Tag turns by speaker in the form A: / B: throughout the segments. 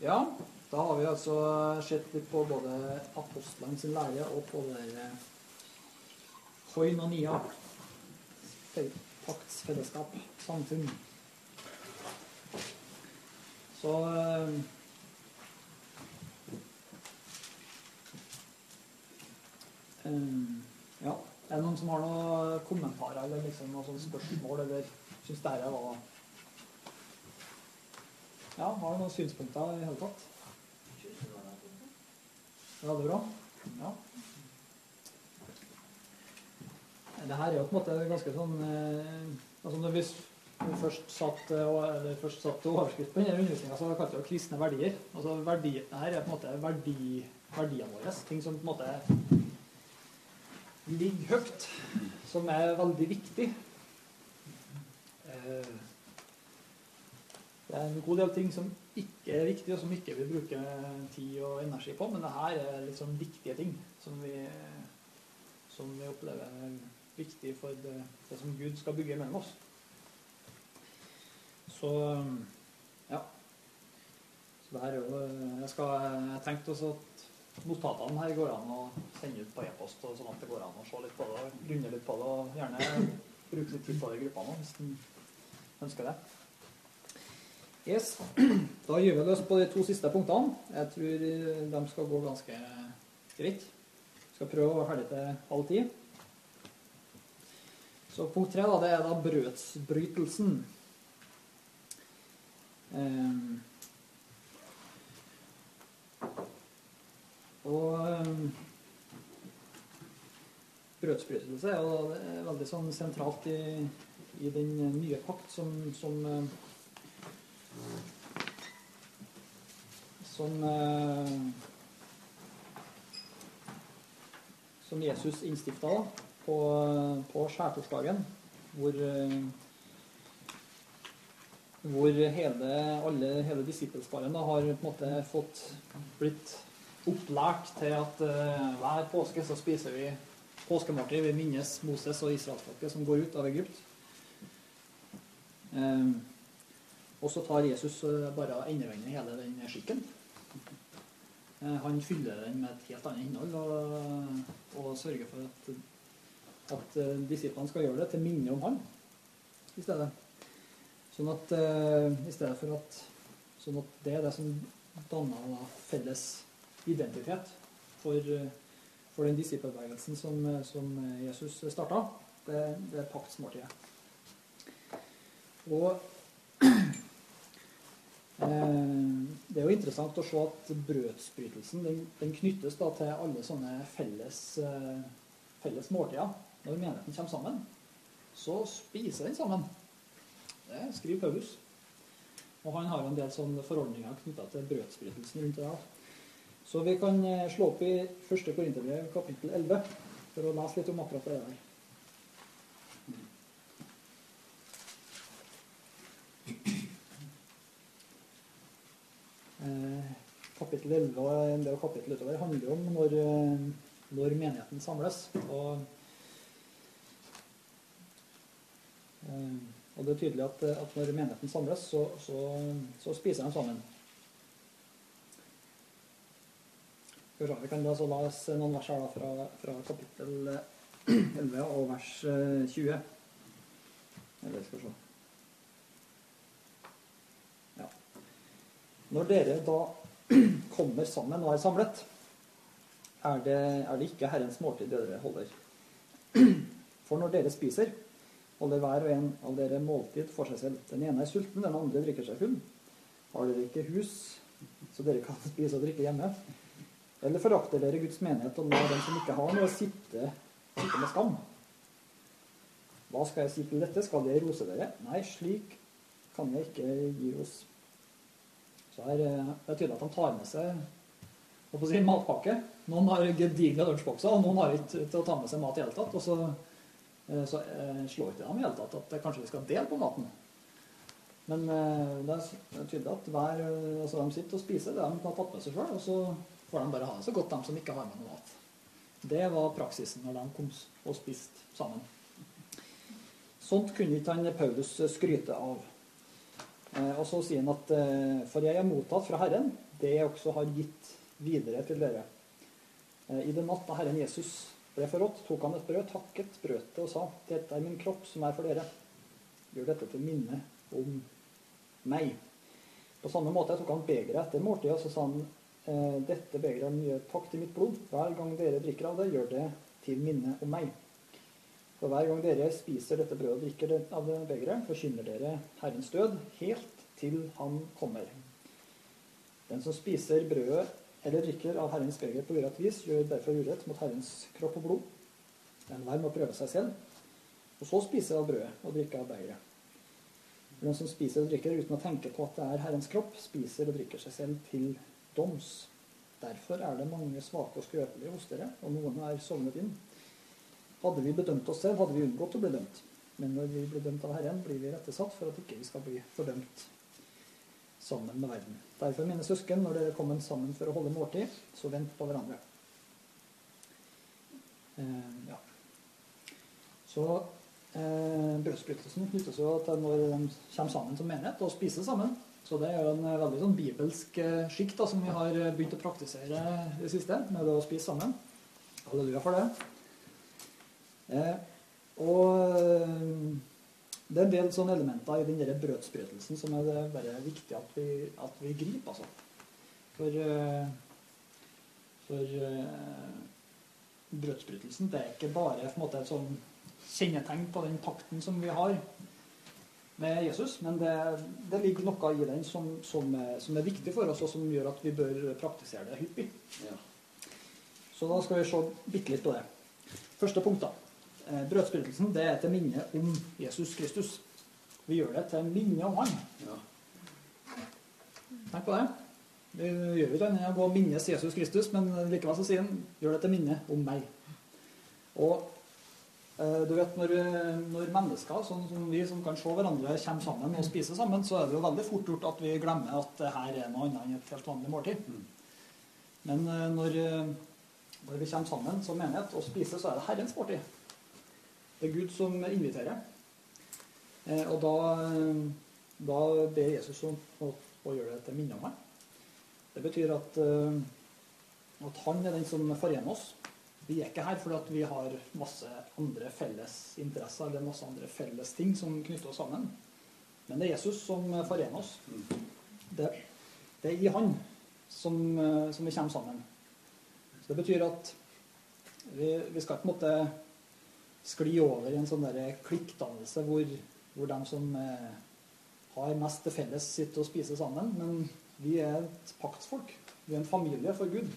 A: Ja, da har vi altså sett litt på både apostlene sin lære og på det der koinonia, fel- paktsfellesskap, samfunn. Så eh, eh, Ja. Er det noen som har noen kommentarer eller liksom noen spørsmål, eller syns dette var Ja, har du noen synspunkter i hele tatt? Veldig bra. Ja. Det her er jo på en måte ganske sånn eh, altså Når s- først satt, eh, eller først satt overskrift på denne undervisninga, så kalte vi det kristne verdier. Altså verdi, her er på en måte verdi, verdiene våre. Ting som på en måte ligger høyt. Som er veldig viktig. Eh, Det er en god del ting som ikke er viktige, og som ikke vi bruker tid og energi på, men det her er liksom viktige ting som vi, som vi opplever er viktig for det, det som Gud skal bygge mellom oss. Så ja. Så det her er jo Jeg, skal, jeg tenkte også at notatene her går an å sende ut på e-post, og sånn at det går an å se litt på det og grunne litt på det, og gjerne bruke litt tid på det i gruppa nå, hvis en ønsker det. Yes. Da gjør vi løs på de to siste punktene. Jeg tror de skal gå ganske greit. Skal prøve å være ferdig til halv ti. Så punkt tre da, det er da brødsbrytelsen. Um, og um, brødsbrytelse er jo veldig sånn sentralt i, i den nye pakt som, som eh, som eh, som Jesus innstifta på, på skjærtorsdagen, hvor eh, hvor hele, alle, hele disippelsparen har på en måte fått blitt opplært til at uh, hver påske så spiser vi påskemåltid. Vi minnes Moses og israelsfolket som går ut av Egypt. Eh, og så tar Jesus eh, bare endevender hele den skikken. Eh, Han fyller den med et helt annet innhold og, og sørger for at, at eh, disiplene skal gjøre det til minne om han i stedet. Sånn at i stedet for at Sånn at det er det som danner da felles identitet for, for den disippelbevegelsen som, som Jesus starta. Det, det er paktsmåltidet. Og Det er jo interessant å se at brødsbrytelsen den, den knyttes da til alle sånne felles, eh, felles måltider. Når menigheten kommer sammen, så spiser den sammen. Det skriver Paulus. Og han har en del sånne forordninger knytta til brødsbrytelsen rundt det. Så vi kan eh, slå opp i 1. Korinterbrev kapittel 11 for å lese litt om akkurat det der. Kapittel 11 og en del kapittel utover handler om når, eh, når menigheten samles. Og, eh, og det er tydelig at, at når menigheten samles, så, så, så spiser de sammen. Vi kan da så lese noen vers her fra, fra kapittel 11 og vers eh, 20. Eller skal vi se Når dere da kommer sammen og er samlet, er det, er det ikke Herrens måltid dere holder. For når dere spiser, holder hver og en av dere måltid for seg selv. Den ene er sulten, den andre drikker seg full. Har dere ikke hus, så dere kan spise og drikke hjemme? Eller forakter dere Guds menighet og lar dem som ikke har noe, sitte, sitte med skam? Hva skal jeg si til dette? Skal jeg rose dere? Nei, slik kan jeg ikke gi ros. Så her, eh, det er tydelig at de tar med seg å si, matpakke. Noen har gedigne lunsjbokser, og noen har ikke til å ta med seg mat i hele tatt. Og så, eh, så eh, slår ikke dem i hele tatt at kanskje vi skal dele på maten. Men det er tydelig at hver, altså de sitter og spiser det de har tatt med seg sjøl, og så får de bare ha det så godt, de som ikke har med noe mat. Det var praksisen når de kom og spiste sammen. Sånt kunne ikke han Paulus skryte av. Eh, og så sier han at eh, for jeg er mottatt fra Herren det jeg også har gitt videre til dere. Eh, I den natt da Herren Jesus ble forrådt, tok han et brød, takket, brøt det og sa dette er min kropp som er for dere. Gjør dette til minne om meg. På samme måte tok han begeret etter måltidet og så sa han dette begeret er nye pakt i mitt blod. Hver gang dere drikker av det, gjør det til minne om meg. For hver gang dere spiser dette brødet og drikker det av det begeret, forkynner dere Herrens død helt til Han kommer. Den som spiser brødet eller drikker av Herrens beger på urett vis, gjør derfor urett mot Herrens kropp og blod. Enhver må prøve seg selv, og så spise av brødet og drikke av begeret. Den som spiser og drikker uten å tenke på at det er Herrens kropp, spiser og drikker seg selv til doms. Derfor er det mange svake og skrøpelige hos dere, og noen er sovnet inn. Hadde vi bedømt oss selv, hadde vi unngått å bli dømt. Men når vi blir dømt av Herren, blir vi rettesatt for at ikke vi skal bli fordømt sammen med verden. Derfor, mine søsken, når dere kommer sammen for å holde måltid, så vent på hverandre. Eh, ja. Så eh, brødsbrytelsen knyttes jo til når de kommer sammen som menighet og spiser sammen. Så det er jo en eh, veldig sånn bibelsk skikt da, som vi har eh, begynt å praktisere i det siste, med det å spise sammen. Halleluja for det. Eh, og eh, det er en del sånne elementer i den der brødsbrytelsen som er det bare viktig at vi, at vi griper. Altså. For, eh, for brødsbrytelsen det er ikke bare måte, et sånn kjennetegn på den pakten som vi har med Jesus, men det, det ligger noe i den som, som, som, er, viktig for oss, og som gjør at vi bør praktisere det hyppig. Ja. Så da skal vi se bitte litt på det. Første punkt, da. Eh, brødsbrytelsen det er til minne om Jesus Kristus. Vi gjør det til minne om han. Ja. Tenk på det. Vi gjør annet enn å minnes Jesus Kristus, men likevel så sier han gjør det til minne om meg. Og eh, du vet, når, når, mennesker sånn som vi som kan se hverandre, kommer sammen og spiser sammen, så er det jo veldig fort gjort at vi glemmer at det her er noe annet enn et helt vanlig måltid. Men eh, når, når vi kommer sammen som menighet og spiser, så er det Herrens måltid. Det er Gud som inviterer. Eh, og da, da ber Jesus om å, å, gjøre det til minne om meg. Det betyr at, eh, at, han er den som forener oss. Vi er ikke her fordi vi har masse andre felles interesser eller masse andre felles ting som knytter oss sammen. Men det er Jesus som forener oss. Det, det er i Han som, som, vi kommer sammen. Så Det betyr at vi, vi skal på en måte skli over i en sånn klikkdannelse hvor, hvor de som eh, har mest til felles, sitter og spiser sammen. Men vi er et paktsfolk. Vi er en familie for Gud.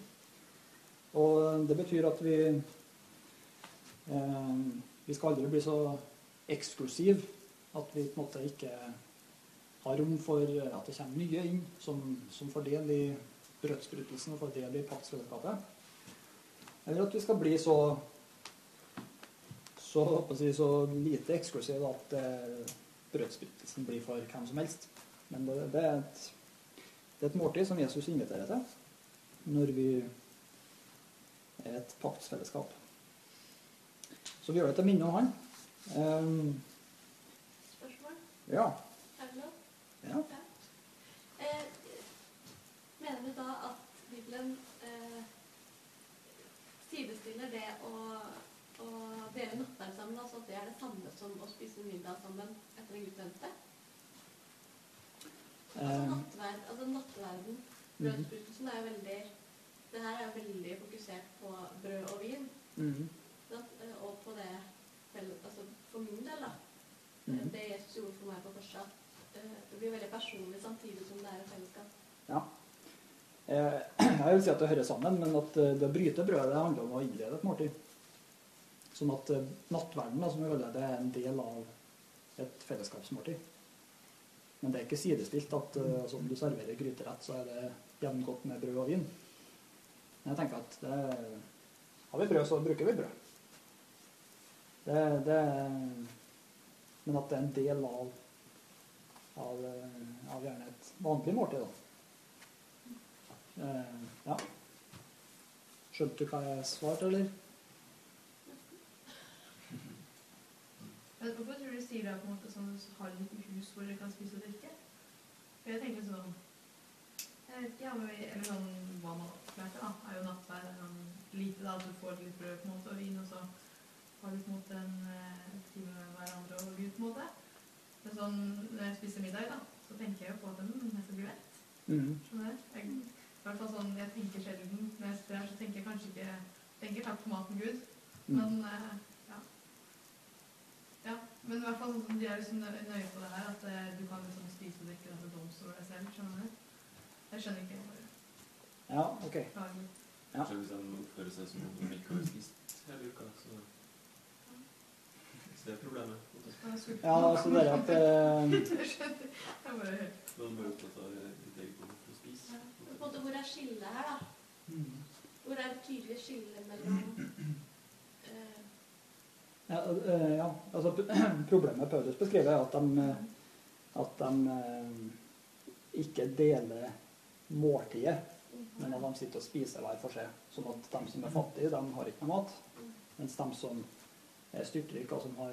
A: Og det betyr at vi eh, Vi skal aldri bli så eksklusive at vi på en måte ikke har rom for at det kommer nye inn som, som får del i brødsbrytelsen og får del i paktsfellesskapet. Eller at vi skal bli så så, si, så lite eksklusiv at eh, brødsbrytelsen blir for hvem som helst. Men det, det, er et, det, er et, måltid som Jesus inviterer til når vi er et paktsfellesskap. Så vi gjør det til minne om han. Um,
B: Spørsmål?
A: Ja.
B: Er det lov?
A: Ja.
B: ja. Eh, mener du da at Bibelen eh, sidestiller det å å dele nattverd sammen, altså at det er det samme som å spise middag sammen etter en gudstjeneste? Altså eh. nattverd, altså nattverden, mhm. er jo veldig Det her er jo veldig fokusert på brød og vin. Mm. Og på det altså For min del, da. Mm. Det Jesus gjorde for meg på korset. Eh, det blir veldig personlig samtidig som det er et fellesskap.
A: Ja. Jeg vil si at det hører sammen, men at det å bryte brødet handler om å innlede et måltid. Sånn at eh, nattverden som vi kaller det, er en del av et fellesskapsmåltid. Men det er ikke sidestilt at uh, altså, om du serverer gryterett, så er det jevngodt med brød og vin. Men jeg tenker at det, har vi brød, så bruker vi brød. Det, det, men at det er en del av, av, eh, av gjerne et vanlig måltid. Da. Eh, ja. Skjønte du hva jeg svarte, eller?
C: Men hvorfor tror du de sier det på en måte sånn har litt hus hvor dere kan spise og drikke? For jeg tenker sånn Jeg vet ikke, ja, men vi, eller sånn hva man lærte, da, er jo nattverd. er Sånn lite, da, at du får litt brød på en måte, og vin, og så har du på en måte en eh, time med hverandre og Gud, på en måte. Men sånn, når jeg spiser middag, da, så tenker jeg jo på at den jeg så mett. Skjønner du? Jeg, i hvert fall sånn, jeg tenker sjelden Når jeg sitter her, så tenker jeg kanskje ikke tenker takk for maten, Gud.
A: Mm.
C: Men eh, ja. Men i hvert fall sånn som de er liksom nøye på det her, at eh, du kan liksom spise og drikke deg til doms over deg selv. Skjønner du? Jeg skjønner ikke. Bare
A: Ja, ok. Ja.
D: Hvis han oppfører seg som om han ikke har spist hele uka, så Så det er problemet.
C: Jeg.
A: Ja, altså det er at eh,
C: Jeg skjønner. Jeg bare helt
D: Men de er opptatt av ditt eget behov for å spise.
B: Ja. Men på en måte, hvor er skillet her, da?
A: mm.
B: Hvor er det tydelige skillet mellom
A: ja, eh, ja, altså problemet Paulus beskriver, er at de, eh, at de eh, ikke deler måltidet, men at de sitter og spiser hver for seg. Sånn at de som er fattige, de har ikke noe mat. Mens de som er styrtrike og som har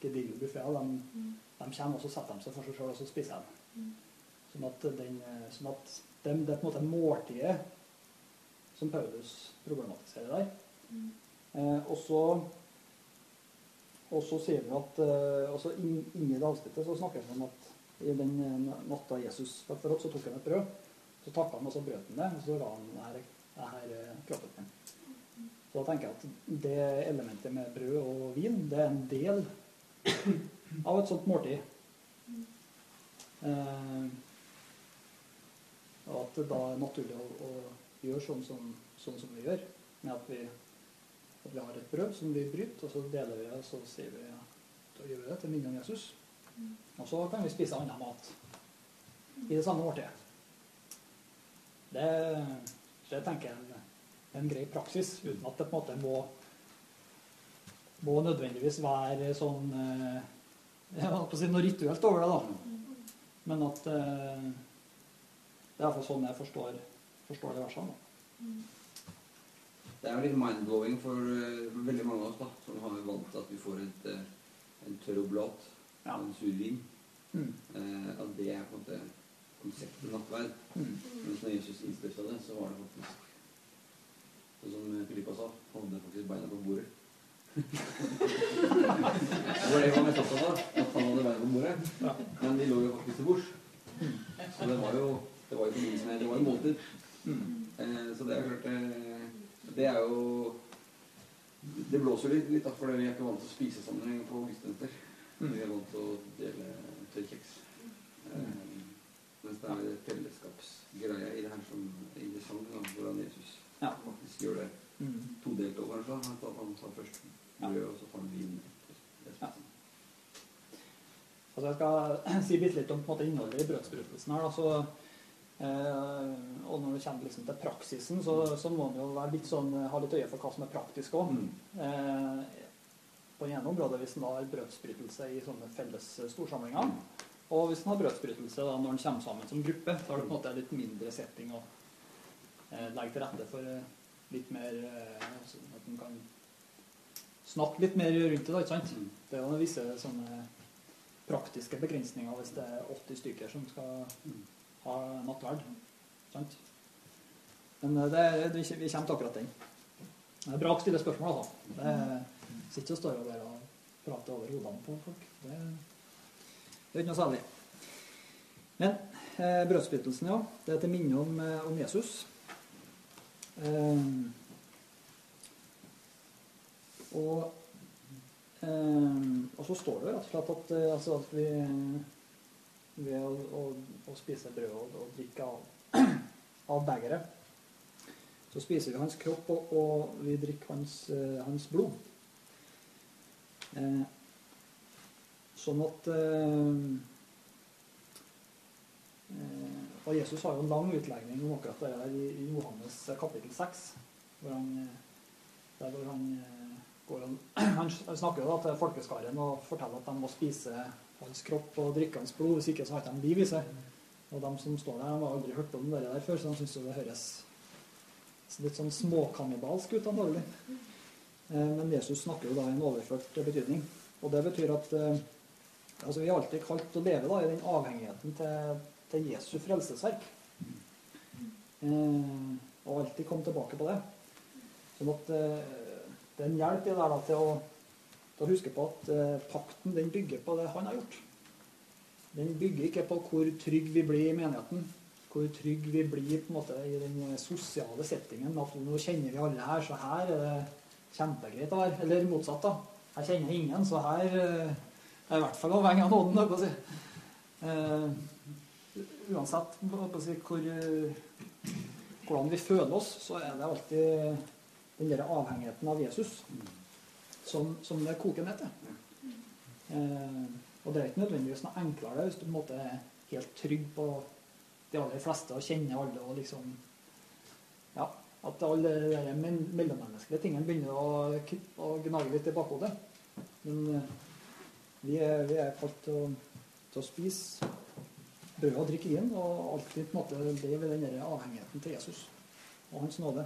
A: gedigne buffeer, de, de kommer og setter de seg for seg sjøl og så spiser de. Sånn at, den, sånn at det, det er på en måte måltidet som Paulus problematiserer der.
C: Mm.
A: Eh, og så og så sier vi at eh, inn, inni det avsnittet så snakker vi om at i den eh, natta Jesus ble opp, så tok han et brød. Så takka han, og så brøt han det, og så ga han det her, det her eh, kroppen min. Så da tenker jeg at det elementet med brød og vin, det er en del av et sånt måltid. Eh, og at det da er naturlig å, å gjøre sånn som, sånn som vi gjør, med at vi, at vi har et brød som vi bryter, og så deler vi det, og så sier vi da gjør vi det til minne om Jesus. Og så kan vi spise annen mat i det samme måltidet. Det, det tenker jeg er en grei praksis, uten at det på en måte må, må nødvendigvis være sånn eh, jeg holdt på å si noe rituelt over det, da. Men at eh, det er iallfall sånn jeg forstår, forstår det versene. da.
E: Det er jo litt mind-blowing for uh, veldig mange av oss, da, som har vant til at vi får et, uh, en tørr oblat
A: Ja.
E: en sur vin.
A: Mm.
E: Uh, at det er på en måte konseptet nattverd.
A: Mm.
E: Mens når Jesus innstifta det, så var det faktisk Sånn som Filippa sa, hadde faktisk beina på bordet. det var det han mest opptatt av, at han hadde beina på bordet.
A: Ja.
E: Men de lå jo faktisk til bords. Så det var jo det var jo det var jo måltid.
A: Mm.
E: Så det er klart Det er jo Det blåser litt, litt da, for vi er ikke vant til å spise sammen på gudstjenester.
A: Mm.
E: Vi er vant til å dele tørr kjeks. Eh, mens det er fellesskapsgreia i det her som er interessant, da, hvordan Jesus
A: Ja.
E: faktisk gjør det
A: Mm.
E: todelt over. Så at han tar først brød, og så tar han vin. etter. Det
A: Ja. Altså jeg skal si litt om en måte, innholdet i brødsbrytelsen her. Da. Så, og når det kommer liksom til praksisen, så, så må en jo litt sånn, ha litt øye for hva som er praktisk òg.
E: Mm.
A: Eh, på det ene området hvis en har brødsbrytelse i sånne felles storsamlinger. Og hvis en har brødsbrytelse da, når en kommer sammen som gruppe, så har det på en måte litt mindre setting å eh, legge til rette for eh, litt mer eh, altså, At en kan snakke litt mer rundt det. da, ikke sant?
E: Mm.
A: Det er jo visse sånne praktiske begrensninger hvis det er 80 stykker som skal
E: Mm.
A: nattverd. Sant? Men eh, det, vi kommer til akkurat den. Det er bra å stille spørsmål, altså. Det er- sitter ikke og står og og prater over hodene på folk. Det, det er ikke noe særlig. Men eh, brødsbrytelsen, ja. Det er til minne om, eh, om Jesus. Eh, og Eh, og så står det rett og slett at, eh, altså at vi ved å, å, å spise brød og, og drikke av, av begeret, så spiser vi hans kropp, og, og vi drikker hans, eh, hans blod. Eh, sånn at eh, eh, Og Jesus har jo en lang utlegning om akkurat det der i, i Johannes kapittel 6, hvor han, eh, der hvor han eh, han, han snakker jo da til folkeskaren og forteller at de må spise hans kropp og drikke hans blod, hvis ikke så har ikke de liv i seg. Og de som står der, de har aldri hørt om det der før, så de syns det høres litt sånn småkannibalsk ut, antagelig. Eh, Men Jesus snakker jo da i en overført betydning. Og det betyr at eh, altså vi er alltid kalt å leve da, i den avhengigheten til, til Jesu frelsesverk. Eh, og alltid komme tilbake på det. Sånn at eh, det er en hjelp i det der da, til å, å huske på at eh, pakten den bygger på det han har gjort. Den bygger ikke på hvor trygg vi blir i menigheten, hvor trygg vi blir på en måte i den sosiale settingen. At nå kjenner vi alle her, så her er det kjempegreit å være. Eller motsatt, da. Her kjenner jeg ingen, så her eh, er jeg i hvert fall avhengig av nåden. å Si. Eh, uansett å si, hvor, eh, hvordan vi føler oss, så er det alltid den der avhengigheten av Jesus som, som det koker ned til. Eh, og det er ikke nødvendigvis noe enklere hvis du på en måte er helt trygg på de aller fleste og kjenner alle og liksom Ja, at alle de mellommenneskelige tingene begynner å, å gnage litt i bakhodet. Men eh, vi er, vi er kalt til, til å spise brød og drikke vin, og alltid på en måte leve i den avhengigheten til Jesus og Hans nåde.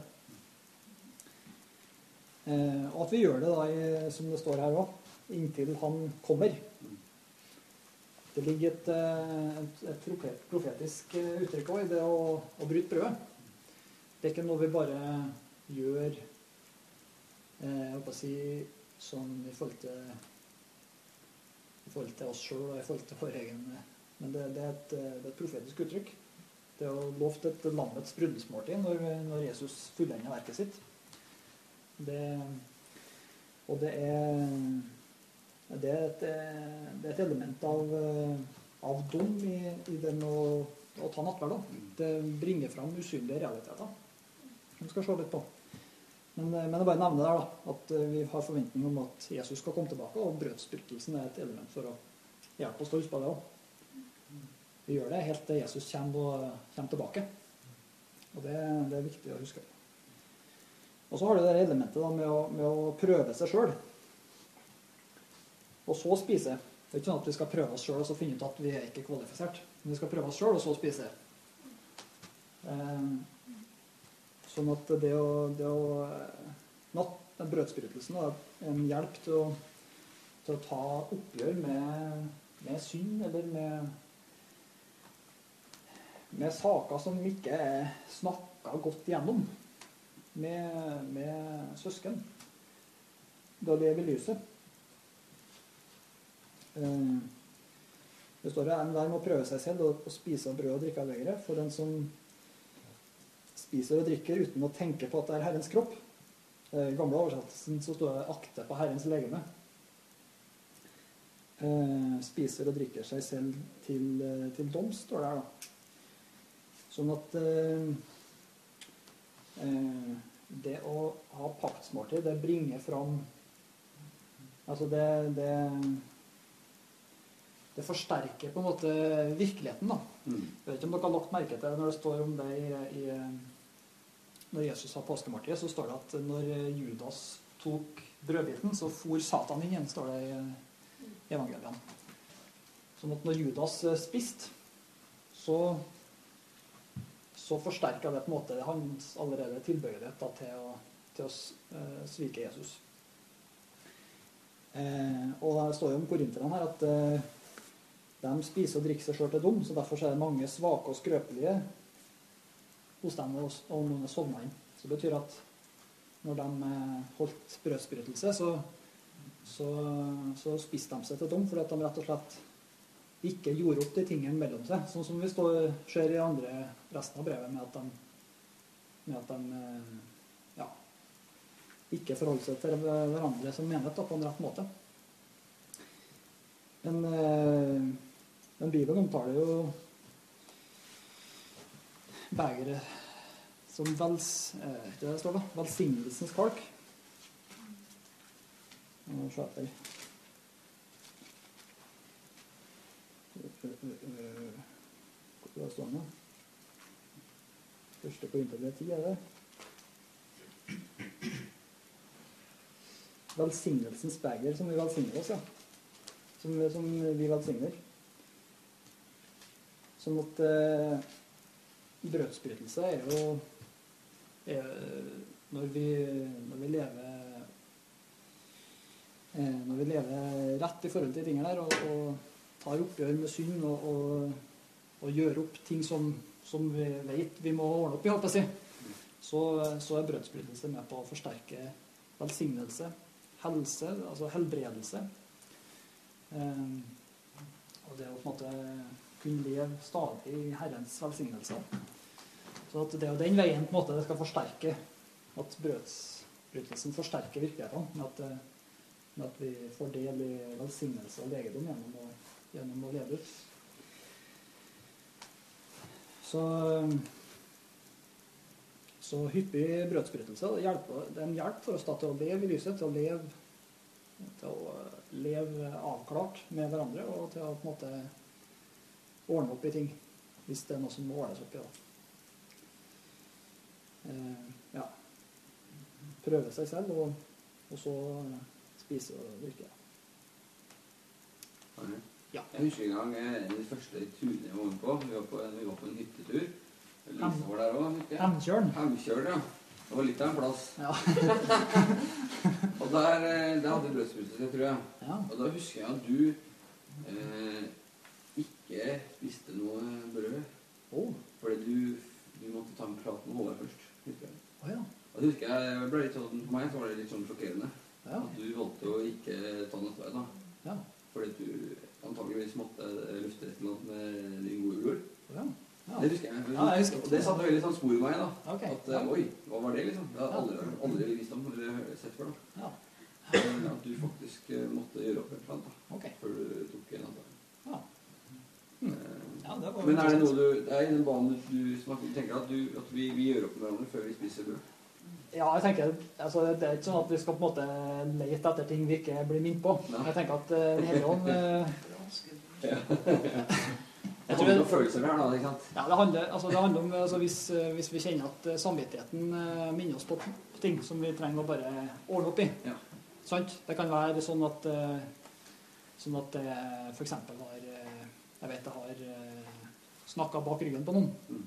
A: Eh, og at vi gjør det, da, som det står her òg, inntil Han kommer. Det ligger et, eh, et, et profetisk eh, uttrykk òg i det å, å bryte brødet. Det er ikke noe vi bare gjør jeg håper å si, sånn i forhold til i forhold til oss sjøl og i forhold til vår egen Men det, det, er et, det er et profetisk uttrykk. Det å lovt et lammets bryllupsmåltid når, når Jesus fullender verket sitt. Det, og det er, det er, et, det er et element av, av dom i, i med å, å ta nattverd. Det bringer fram usynlige realiteter. Vi skal se litt på. Men, men jeg bare nevner der da, at vi har forventning om at Jesus skal komme tilbake, og brødsbrytelsen er et element for å hjelpe oss til å huske på det òg. Vi gjør det helt til Jesus kommer, og, kommer tilbake. Og det, det er viktig å huske. Og så har du det elementet da, med, å, med å prøve seg sjøl. Og så spise. Det er ikke sånn at vi skal prøve oss sjøl og så finne ut at vi er ikke kvalifisert. Men vi skal prøve oss sjøl, og så spise. Eh, sånn at det å, det å natt, den Brødsbrytelsen er en hjelp til å, til å ta oppgjør med, med synd, eller med med saker som ikke er snakka godt gjennom med, med søsken. Det lever lyset. Eh, Det står at enhver må prøve seg selv og spise av brød og drikke av begeret. For den som spiser og drikker uten å tenke på at det er Herrens kropp. I gamle oversettelsen så står det 'akte på Herrens legeme'. Eh, spiser og drikker seg selv til, eh, til doms, står det her, da. Sånn at det å ha paktsmåltid, det bringer fram Altså det, det Det forsterker på en måte virkeligheten, da.
E: Mm.
A: Jeg vet ikke om dere har lagt merke til det når det står om det i, i Når Jesus har påskemåltid, så står det at når Judas tok brødbiten, så for Satan inn igjen, står det i evangeliene. Sånn at når Judas eh, spiste, så så forsterka det på en måte hans allerede tilbøyelighet da, til å, til å eh, svike Jesus. Eh, og det står jo om korinterne her at eh, de spiser og drikker seg sjøl til dom, så derfor er det mange svake og skrøpelige hos dem, og og noen er sovna inn. Så det betyr at når de eh, holdt brødsbrytelse, så, så, så spiste de seg til dom fordi at de rett og slett ikke gjorde opp de tingene mellom seg. Sånn som vi står, ser i andre resten av brevet, med at de, med at de eh, ja, ikke forholder seg til hverandre som menighet på en rett måte. Men, eh, men Bibelen omtaler jo begeret som vels, eh, det står da? velsignelsens kalk. Jeg må se etter. Hvor står det stående? Første på internett 10, er det? Velsignelsens beger, som vi velsigner oss, ja. Som, som vi velsigner. Sånn at eh, brødsbrytelse er jo er, når, vi, når vi lever eh, Når vi lever rett i forhold til de tingene der, og, og tar oppgjør med synd og, og, og gjør opp ting som, som vi vet vi må ordne opp i, håper jeg si, så, så er brødsbrytelse med på å forsterke velsignelse, helse, altså helbredelse. Eh, og det å på en måte kunne leve stadig i Herrens velsignelse. Så det er jo den veien på en måte det skal forsterke at brødsbrytelsen forsterker virkeligheten. Med at, med at vi får del i velsignelse og legedom gjennom å, gjennom å leve ut. Så, så hyppig brødsbrytelse det, er en hjelp for oss da, til å leve i lyset, til å leve, til å leve avklart med hverandre og til å på en måte ordne opp i ting hvis det er noe som må ordnes opp i. Da. Eh, ja. Prøve seg selv, og, og så spise og drikke.
E: Arne?
A: Ja.
E: Jeg husker en gang eh, de første turene jeg var med på. Vi var på, vi var på en hyttetur. Lise var der òg.
A: Hemkjølen.
E: Hemkjøl, ja. Det var litt av en plass.
A: Ja.
E: Og der, eh, der hadde brødsprutelse, tror jeg.
A: ja.
E: Og da husker jeg at du eh, ikke spiste noe brød.
A: Oh.
E: Fordi du, du måtte ta en prat med Håvard først. husker jeg.
A: Oh, ja.
E: Og det husker jeg, det ble litt sånn, For meg så var det litt sånn sjokkerende.
A: Ja.
E: At du valgte å ikke ta nattverd. da.
A: Ja.
E: Fordi du antageligvis måtte lufte et eller annet med din gode bror.
A: ja. ja.
E: Det husker jeg.
A: Ja, jeg husker
E: Og det satte veldig sånn spor i meg. da.
A: Okay.
E: At uh, oi, hva var det, liksom? Det hadde aldri, aldri visst om eller sett før. da.
A: Ja.
E: Eh, At du faktisk eh, måtte gjøre opp et eller annet da,
A: okay.
E: før du tok en annen.
A: Ja.
E: Hm.
A: Ja, det
E: Men er det noe du er i den banen du snakker tenker at, du, at vi, vi gjør opp med hverandre før vi spiser brød?
A: Ja, jeg tenker, altså, Det er ikke sånn at vi skal på en måte lete etter ting vi ikke blir minnet på.
E: Nei.
A: Jeg tenker at uh, hele hellige ånd eh,
E: Det
A: jeg
E: handler om følelser her, da. ikke sant?
A: ja, det, handler, altså, det handler om altså, hvis, eh, hvis vi kjenner at eh, samvittigheten eh, minner oss på ting som vi trenger å bare ordne opp i.
E: Ja.
A: Sant? Det kan være sånn at Sånn at det f.eks. har Jeg vet jeg har snakka bak ryggen på noen,
E: Mm.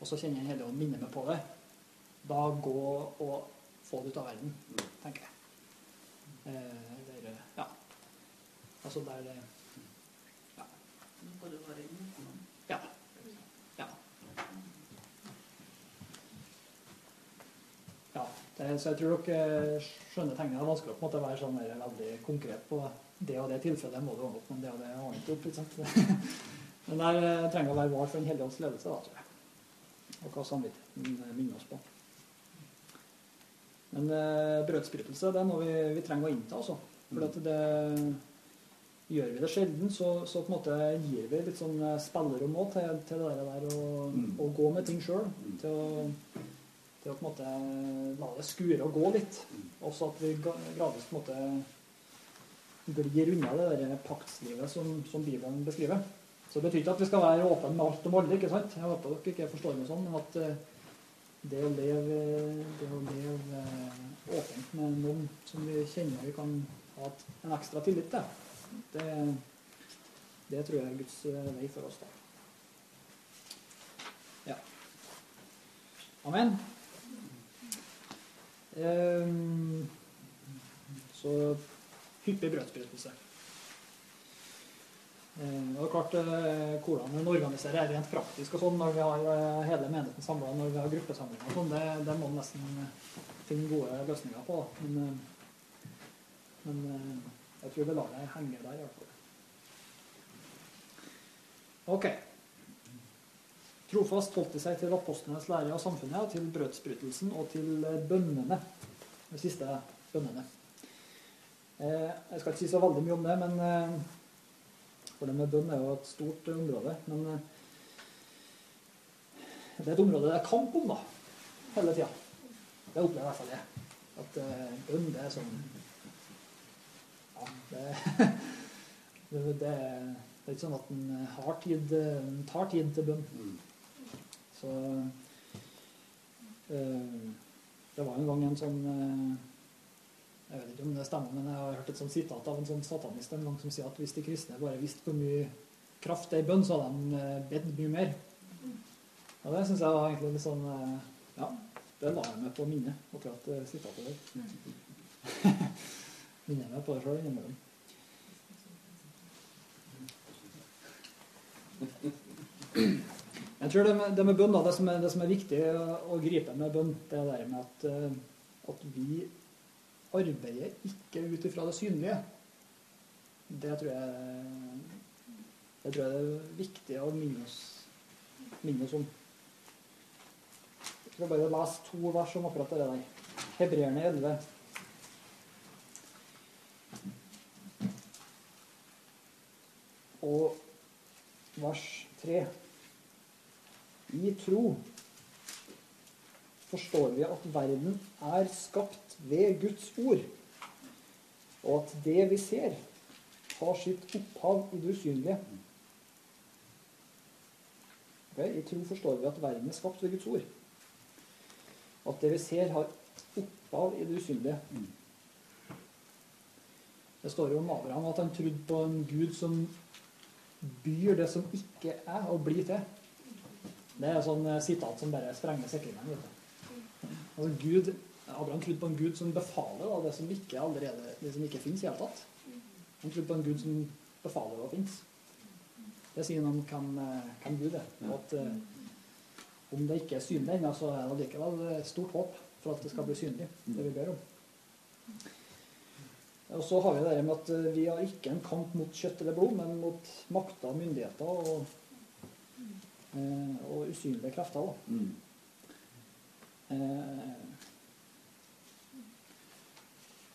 A: og så kjenner jeg hele ånd minner meg på det. Da gå og få det ut av verden,
E: Mm.
A: tenker jeg. Der, ja. Altså der det Ja. Ja. ja. Det, så jeg tror dere skjønner tegnet. Det er vanskelig å på en måte være sånn veldig konkret på det og det tilfellet må du ordne opp, men det og det ordner ikke opp. Ikke sant? Men der eh, trenger å være var for Den hellige ånds ledelse, da, tror jeg. Og hva samvittigheten minner oss på. Men eh, brødsbrytelse det er noe vi, vi trenger å innta. Altså. For at det, gjør vi det sjelden, så, så på en måte gir vi litt sånn eh, spillerom òg til, til det der å,
E: Mm.
A: å gå med ting sjøl. Til, til å på en måte la det skure og gå litt.
E: Mm.
A: Også at vi gradvis på en måte glir unna det der paktslivet som, som Bibelen beskriver. Så det betyr ikke at vi skal være åpne med alt om alle. ikke sant? Jeg håper dere ikke forstår meg sånn, men at eh, det å leve, det å leve eh, åpent med noen som vi kjenner vi kan ha en ekstra tillit til, det, det tror jeg er Guds eh, vei for oss. da. Ja. Amen. Ehm, så hyppig brødsbrytelse. Eh, og det er klart eh, Hvordan en organiserer det rent praktisk og sånn når vi har eh, hele menigheten samla, når vi har gruppesamlinger og sånn, det, det må man nesten finne gode løsninger på. Men, men jeg tror vi lar det henge der, i hvert fall. Ok. Trofast holdt de seg til apostlenes lære av samfunnet, til brødsbrytelsen og til eh, bønnene. De siste bønnene. Eh, jeg skal ikke si så veldig mye om det, men eh, for det med bønn er jo et stort område. Men det er et område det er kamp om, da. Hele tida. Det opplever jeg i hvert fall jeg. At bønn, det er sånn det, det, det, er, det er ikke sånn at en har tid, en tar tid til bønn.
E: Mm.
A: Så eh, Det var en gang en sånn eh, Jeg vet ikke om det stemmer, men jeg har hørt et sånt sitat av en sånn satanist en gang som sier at hvis de kristne bare visste hvor mye kraft det er i bønn, så hadde de eh, bedt mye mer. Og det syns jeg var egentlig litt sånn eh, Ja, det la jeg meg på minnet, akkurat det sitatet der. Minner meg på det sjøl innimellom. Jeg tror det med, det med bønn, da, det som, er, det som er viktig å gripe med bønn, det er det med at, eh, at vi arbeider ikke ut ifra det synlige. Det tror jeg det tror jeg det er viktig å minne oss, minne oss om. Jeg skal bare lese to vers om akkurat det der. Hebreerne 11. Og vers 3. I tro forstår vi at verden er skapt ved Guds ord, og at det vi ser, har sitt opphav i det usynlige. Okay? I tro forstår vi at verden er skapt ved Guds ord. At det vi ser, har opphav i det usynlige. Det står jo om Abraham at han trodde på en gud som byr det som ikke er, og blir til. Det er sånn eh, sitat som bare sprenger sikringen. Altså Gud, Abraham trodde på en gud som befaler da, det som ikke allerede, det som ikke finnes i hele tatt. Han trodde på en gud som befaler hva finnes. Det sier noe hvem, eh, Gud er. Og at uh, om det ikke er synlig ennå, så er det likevel stort håp for at det skal bli synlig, det vi ber om. Og så har vi det med at eh, vi har ikke en kamp mot kjøtt eller blod, men mot makter, myndigheter og, eh, og usynlige krefter. Da.
E: Mm.
A: Eh,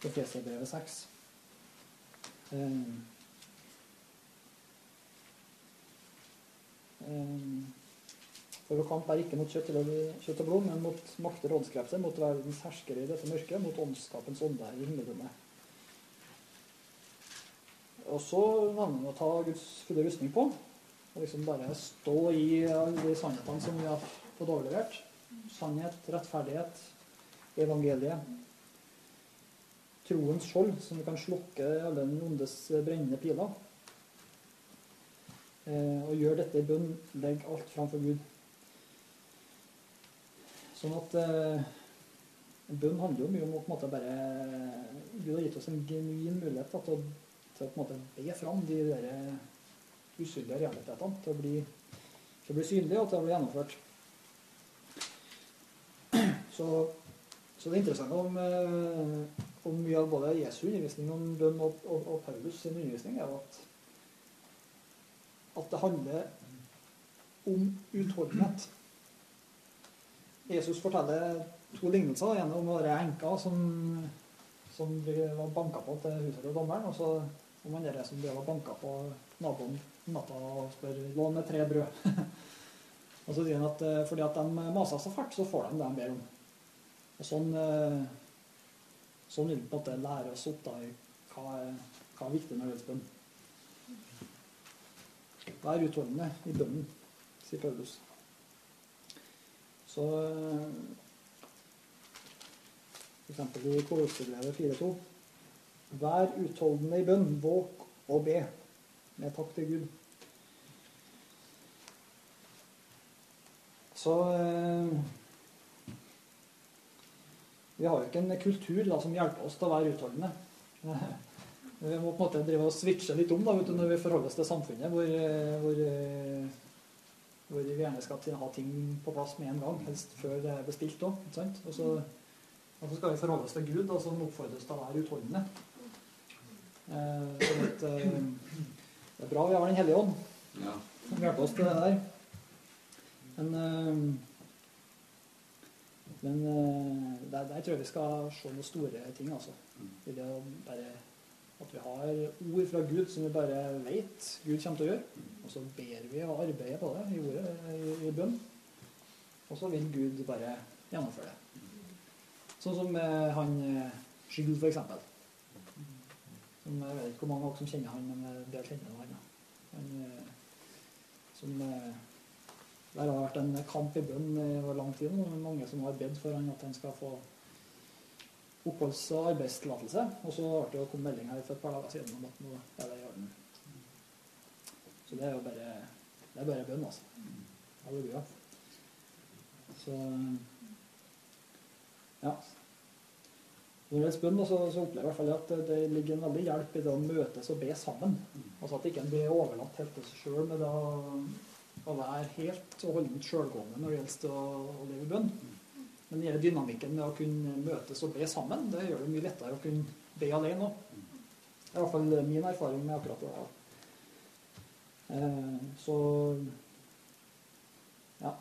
A: Efeserbrevet 6. Eh, eh, for vår kamp er ikke mot kjøtt, kjøtt og blod, men mot makter og åndskrefter, mot verdens herskere i dette mørket, mot åndskapens ånde i himmelrommet. Og så nevner vi å ta Guds fulle rustning på, og liksom bare stå i de sannhetene som vi har fått overlevert. Sannhet, rettferdighet, evangeliet. Troens skjold, som kan slukke alle den ondes brennende piler. Eh, og gjør dette i bønn. Legg alt framfor Gud. Sånn at eh, bønn handler jo mye om å på en måte bare Gud har gitt oss en genuin mulighet da, til, å, til å på en måte be fram de der usynlige realitetene til å bli, til å bli synlige og til å bli gjennomført. Så, så det interessante om, eh, om mye av både Jesu undervisning om bønn og, og, og Paulus sin undervisning er at, at det handler om utholdenhet. Jesus forteller to lignelser. En om den enka som, som var banka på til huset til dommeren, og så om han der som ble banka på naboen natta og spør lån med tre brød. og så sier han at eh, fordi at de maser så fælt, så får de det de ber om. Og sånn, eh, sånn vil vi på en måte lære oss opp da, hva er, er viktig når det gjelder bønn. Vær utholdende i bønnen, sier Paulus. Så f.eks. i Kolossebrevet 4.2.: Vær utholdende i bønn, våk og be, med takk til Gud. Så eh, Vi har jo ikke en kultur da, som hjelper oss til å være utholdende. Vi må på en måte drive og switche litt om da, du, når vi forholder oss til samfunnet, hvor, eh, hvor, eh, hvor vi gjerne skal ha ting på plass med en gang, helst før det er bestilt òg. Og så og så skal vi forholde oss til Gud, og så oppfordres til å være utholdende. Eh, sånn at, eh, det er bra vi har Den hellige ånd,
E: Ja.
A: som hjelper oss til det der. Men, eh, men eh, der, der tror jeg vi skal se noen store ting, altså. I det å bare at vi har ord fra Gud som vi bare vet Gud kommer til å gjøre. Og så ber vi og arbeider på det i ordet, i, i bønn. Og så vil Gud bare gjennomføre det. Sånn som eh, han eh, Skyld, for eksempel. Som, jeg vet ikke hvor mange av dere som kjenner han, men en del kjenner han. han eh, som eh, Der har vært en kamp i bønn i lang tid nå. Mange som har bedt for han at han skal få oppholds- og arbeidstillatelse. Og så ble det kommet melding her for et par dager siden om at nå er det i orden. Så det er jo bare, det er bare bønn, altså. Halleluja. Så ja. Når det spør, så, så opplever jeg i hvert fall at det, ligger en veldig hjelp i det å møtes og be sammen. Altså at ikke en blir overlatt helt til seg sjøl med å være helt og holdent sjølgående når det gjelder å leve i bønn. Men denne dynamikken med å kunne møtes og be sammen, det gjør det mye lettere å kunne be alene òg. Det er i hvert fall min erfaring med akkurat det. Eh, så ja.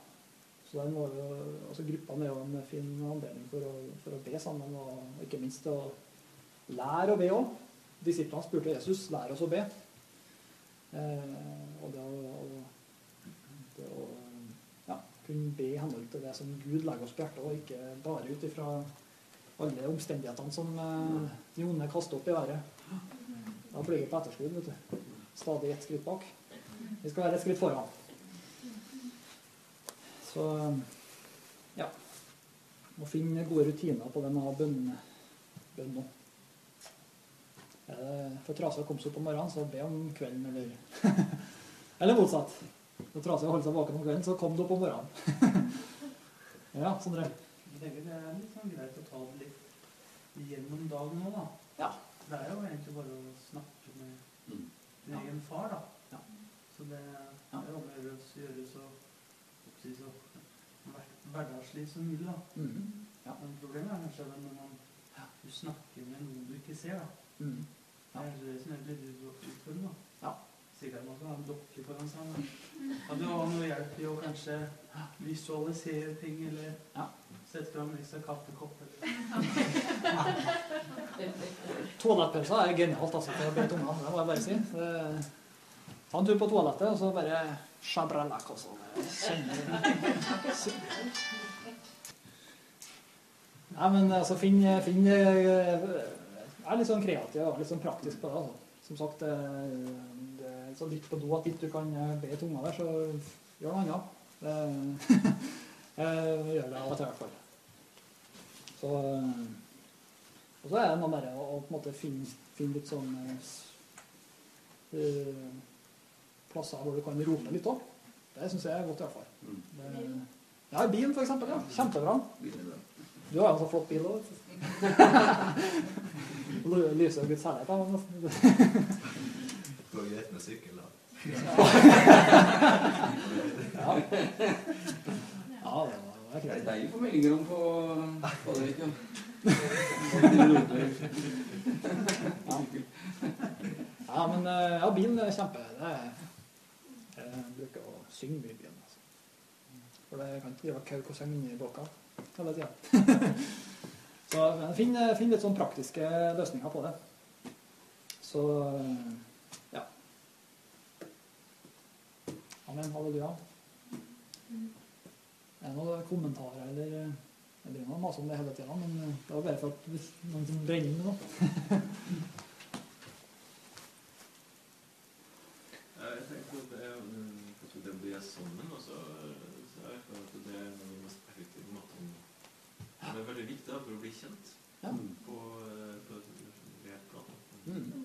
A: Så den var jo, altså Gruppene er jo en fin anledning for å, for å be sammen, og ikke minst å lære å be òg. Disiplene spurte Jesus lær oss å be. Eh, og det å, det å ja, kunne be i henhold til det som Gud legger oss på hjertet, og ikke bare ut ifra alle omstendighetene som eh, de onde kaster opp i været. Da blir vi på etterskudd. vet du. Stadig ett skritt bak. Vi skal være et skritt foran. Så ja. Må finne gode rutiner på det med å ha bønn bønn nå. For trasig å komme seg opp om morgenen, så be om kvelden, eller Eller motsatt. For trasig å holde seg våken om kvelden, så kom du opp om morgenen. ja, Sondre?
F: Det er litt sånn greit å ta det litt gjennom dagen nå, da.
A: Ja.
F: Det er jo egentlig bare å snakke med
E: Mm.
F: din egen far, da.
A: Ja.
F: Så det
A: det
F: er om å gjøre å hver- hverdagslig som mulig, da.
A: Mhm. Ja.
F: Men problemet er kanskje når man
A: Ja.
F: du snakker med noen du ikke ser, da.
A: Mhm.
F: Det er det som er litt utfordrende, da.
A: Ja.
F: Sikkert man kan ha en dokke foran seg. men du ha noe hjelp i å kanskje visualisere ting, eller
A: Ja.
F: sette fram en ekstra kaffekopp. Eller.
A: Toalettpauser er genialt altså, det må jeg bare si. Ta en tur på toalettet, og så bare shabralak også. sånn. Nei, men altså, finn, finn eh, Er litt sånn kreativ og litt sånn praktisk på det. altså. Som sagt, det, det er så litt på do at ikke du kan eh, be tunga der, så gjør noe annet. Det, gjør det av og til i hvert fall. Så eh, og så er det noe med å, å på måte finne, finne litt sånn eh, plasser hvor du kan rope litt òg. Det syns jeg er godt, i hvert fall.
E: Mm.
A: Ja, bilen, for eksempel. Ja. Kjempebra.
E: Bilen er bra.
A: Du har jo en så flott bil òg. Lyser Guds herlighet av den. nesten.
G: Det går greit med sykkel, da.
A: Ja. ja, det var det
E: Det er
A: greit.
E: deg vi får meldinger om på, på det, ikke
A: Ja, men eh, ja, bilen er kjempe. Det er, bruker å synge mye i byen. Altså. For det kan ikke drive og i synge hele tida. Så men finn, finn litt sånn praktiske løsninger på det. Så ja. Amen. Halleluja. Er det noen kommentarer eller Jeg driver og maser om det hele tida, men det var bare for at noen som brenner med noe.
D: Jeg tenker at det er mm, at det blir sammen, og så så jeg for at det er en av de mest effektive måtene som er veldig viktig da, for å bli kjent
A: Ja.
D: på, på et reelt plan.
A: Mm.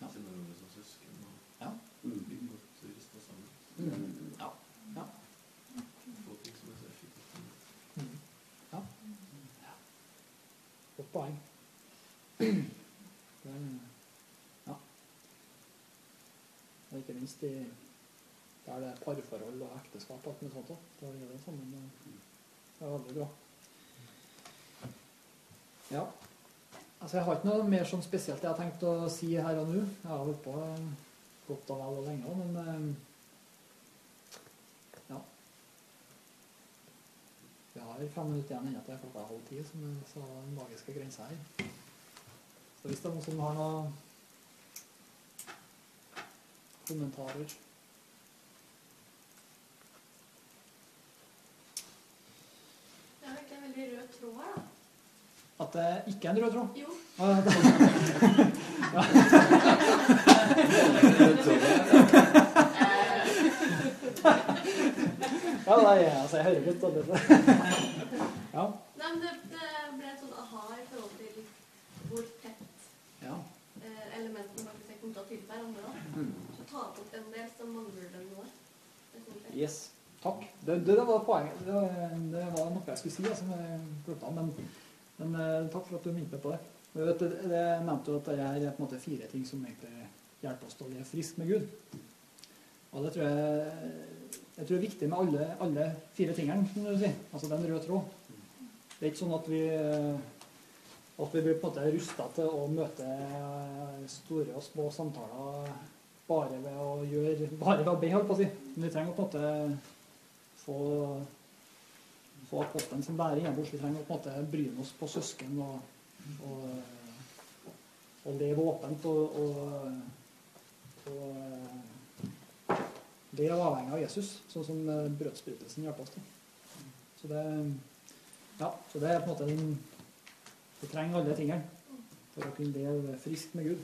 A: Ja.
D: Kjenne hverandre som søsken og
A: Ja.
D: bli godt rista sammen.
A: Mm. Ja. Ja.
D: Få ting som er så effektivt.
A: Mm. Ja. ja. Godt poeng. Det er- Ja. Og ikke minst i der det er parforhold og ekteskap og alt mulig sånt. Da det er veldig bra. Ja. Altså, jeg har ikke noe mer sånn spesielt jeg har tenkt å si her og nå. Jeg har holdt på godt og vel og lenge, men eh, ja. Vi har fem minutter igjen ennå til klokka er halv ti, som er så den magiske grensa her. Så hvis det er noen som har noen kommentarer
B: Det er jo egentlig en veldig rød tråd her, da.
A: At det ikke er en rød tråd?
B: Jo.
A: Ja, nei, altså, jeg hører godt av dette. Ja.
B: Nei, men det, det ble et sånn aha i forhold til hvor tett
A: ja.
B: eh, elementene faktisk er knytta til hverandre.
A: Mm.
B: Så ta opp en del, så mangler det noe.
A: Yes. Takk. Det, det, det var poenget. Det det var noe jeg skulle si, av. Men, men eh, takk for at du minnet meg på det. Vet, det, det nevnte jo at det er på en måte fire ting som egentlig hjelper oss til å leve frisk med Gud. Og det tror jeg jeg tror det er viktig med alle, alle fire tingene, som du sier. Altså den røde tråd. Det er ikke sånn at vi at vi blir på en måte rusta til å møte store og små samtaler bare ved å gjøre bare ved å be, holdt på å si. Men vi trenger å på en måte få få apostelen som bærer innabords. Vi trenger å på en måte bryne oss på søsken og, og, og leve åpent og, og, og leve avhengig av Jesus, sånn som brødsbrytelsen hjelper oss til. Så det, ja, så det er på en måte den Vi trenger alle tingene for å kunne leve friskt med Gud.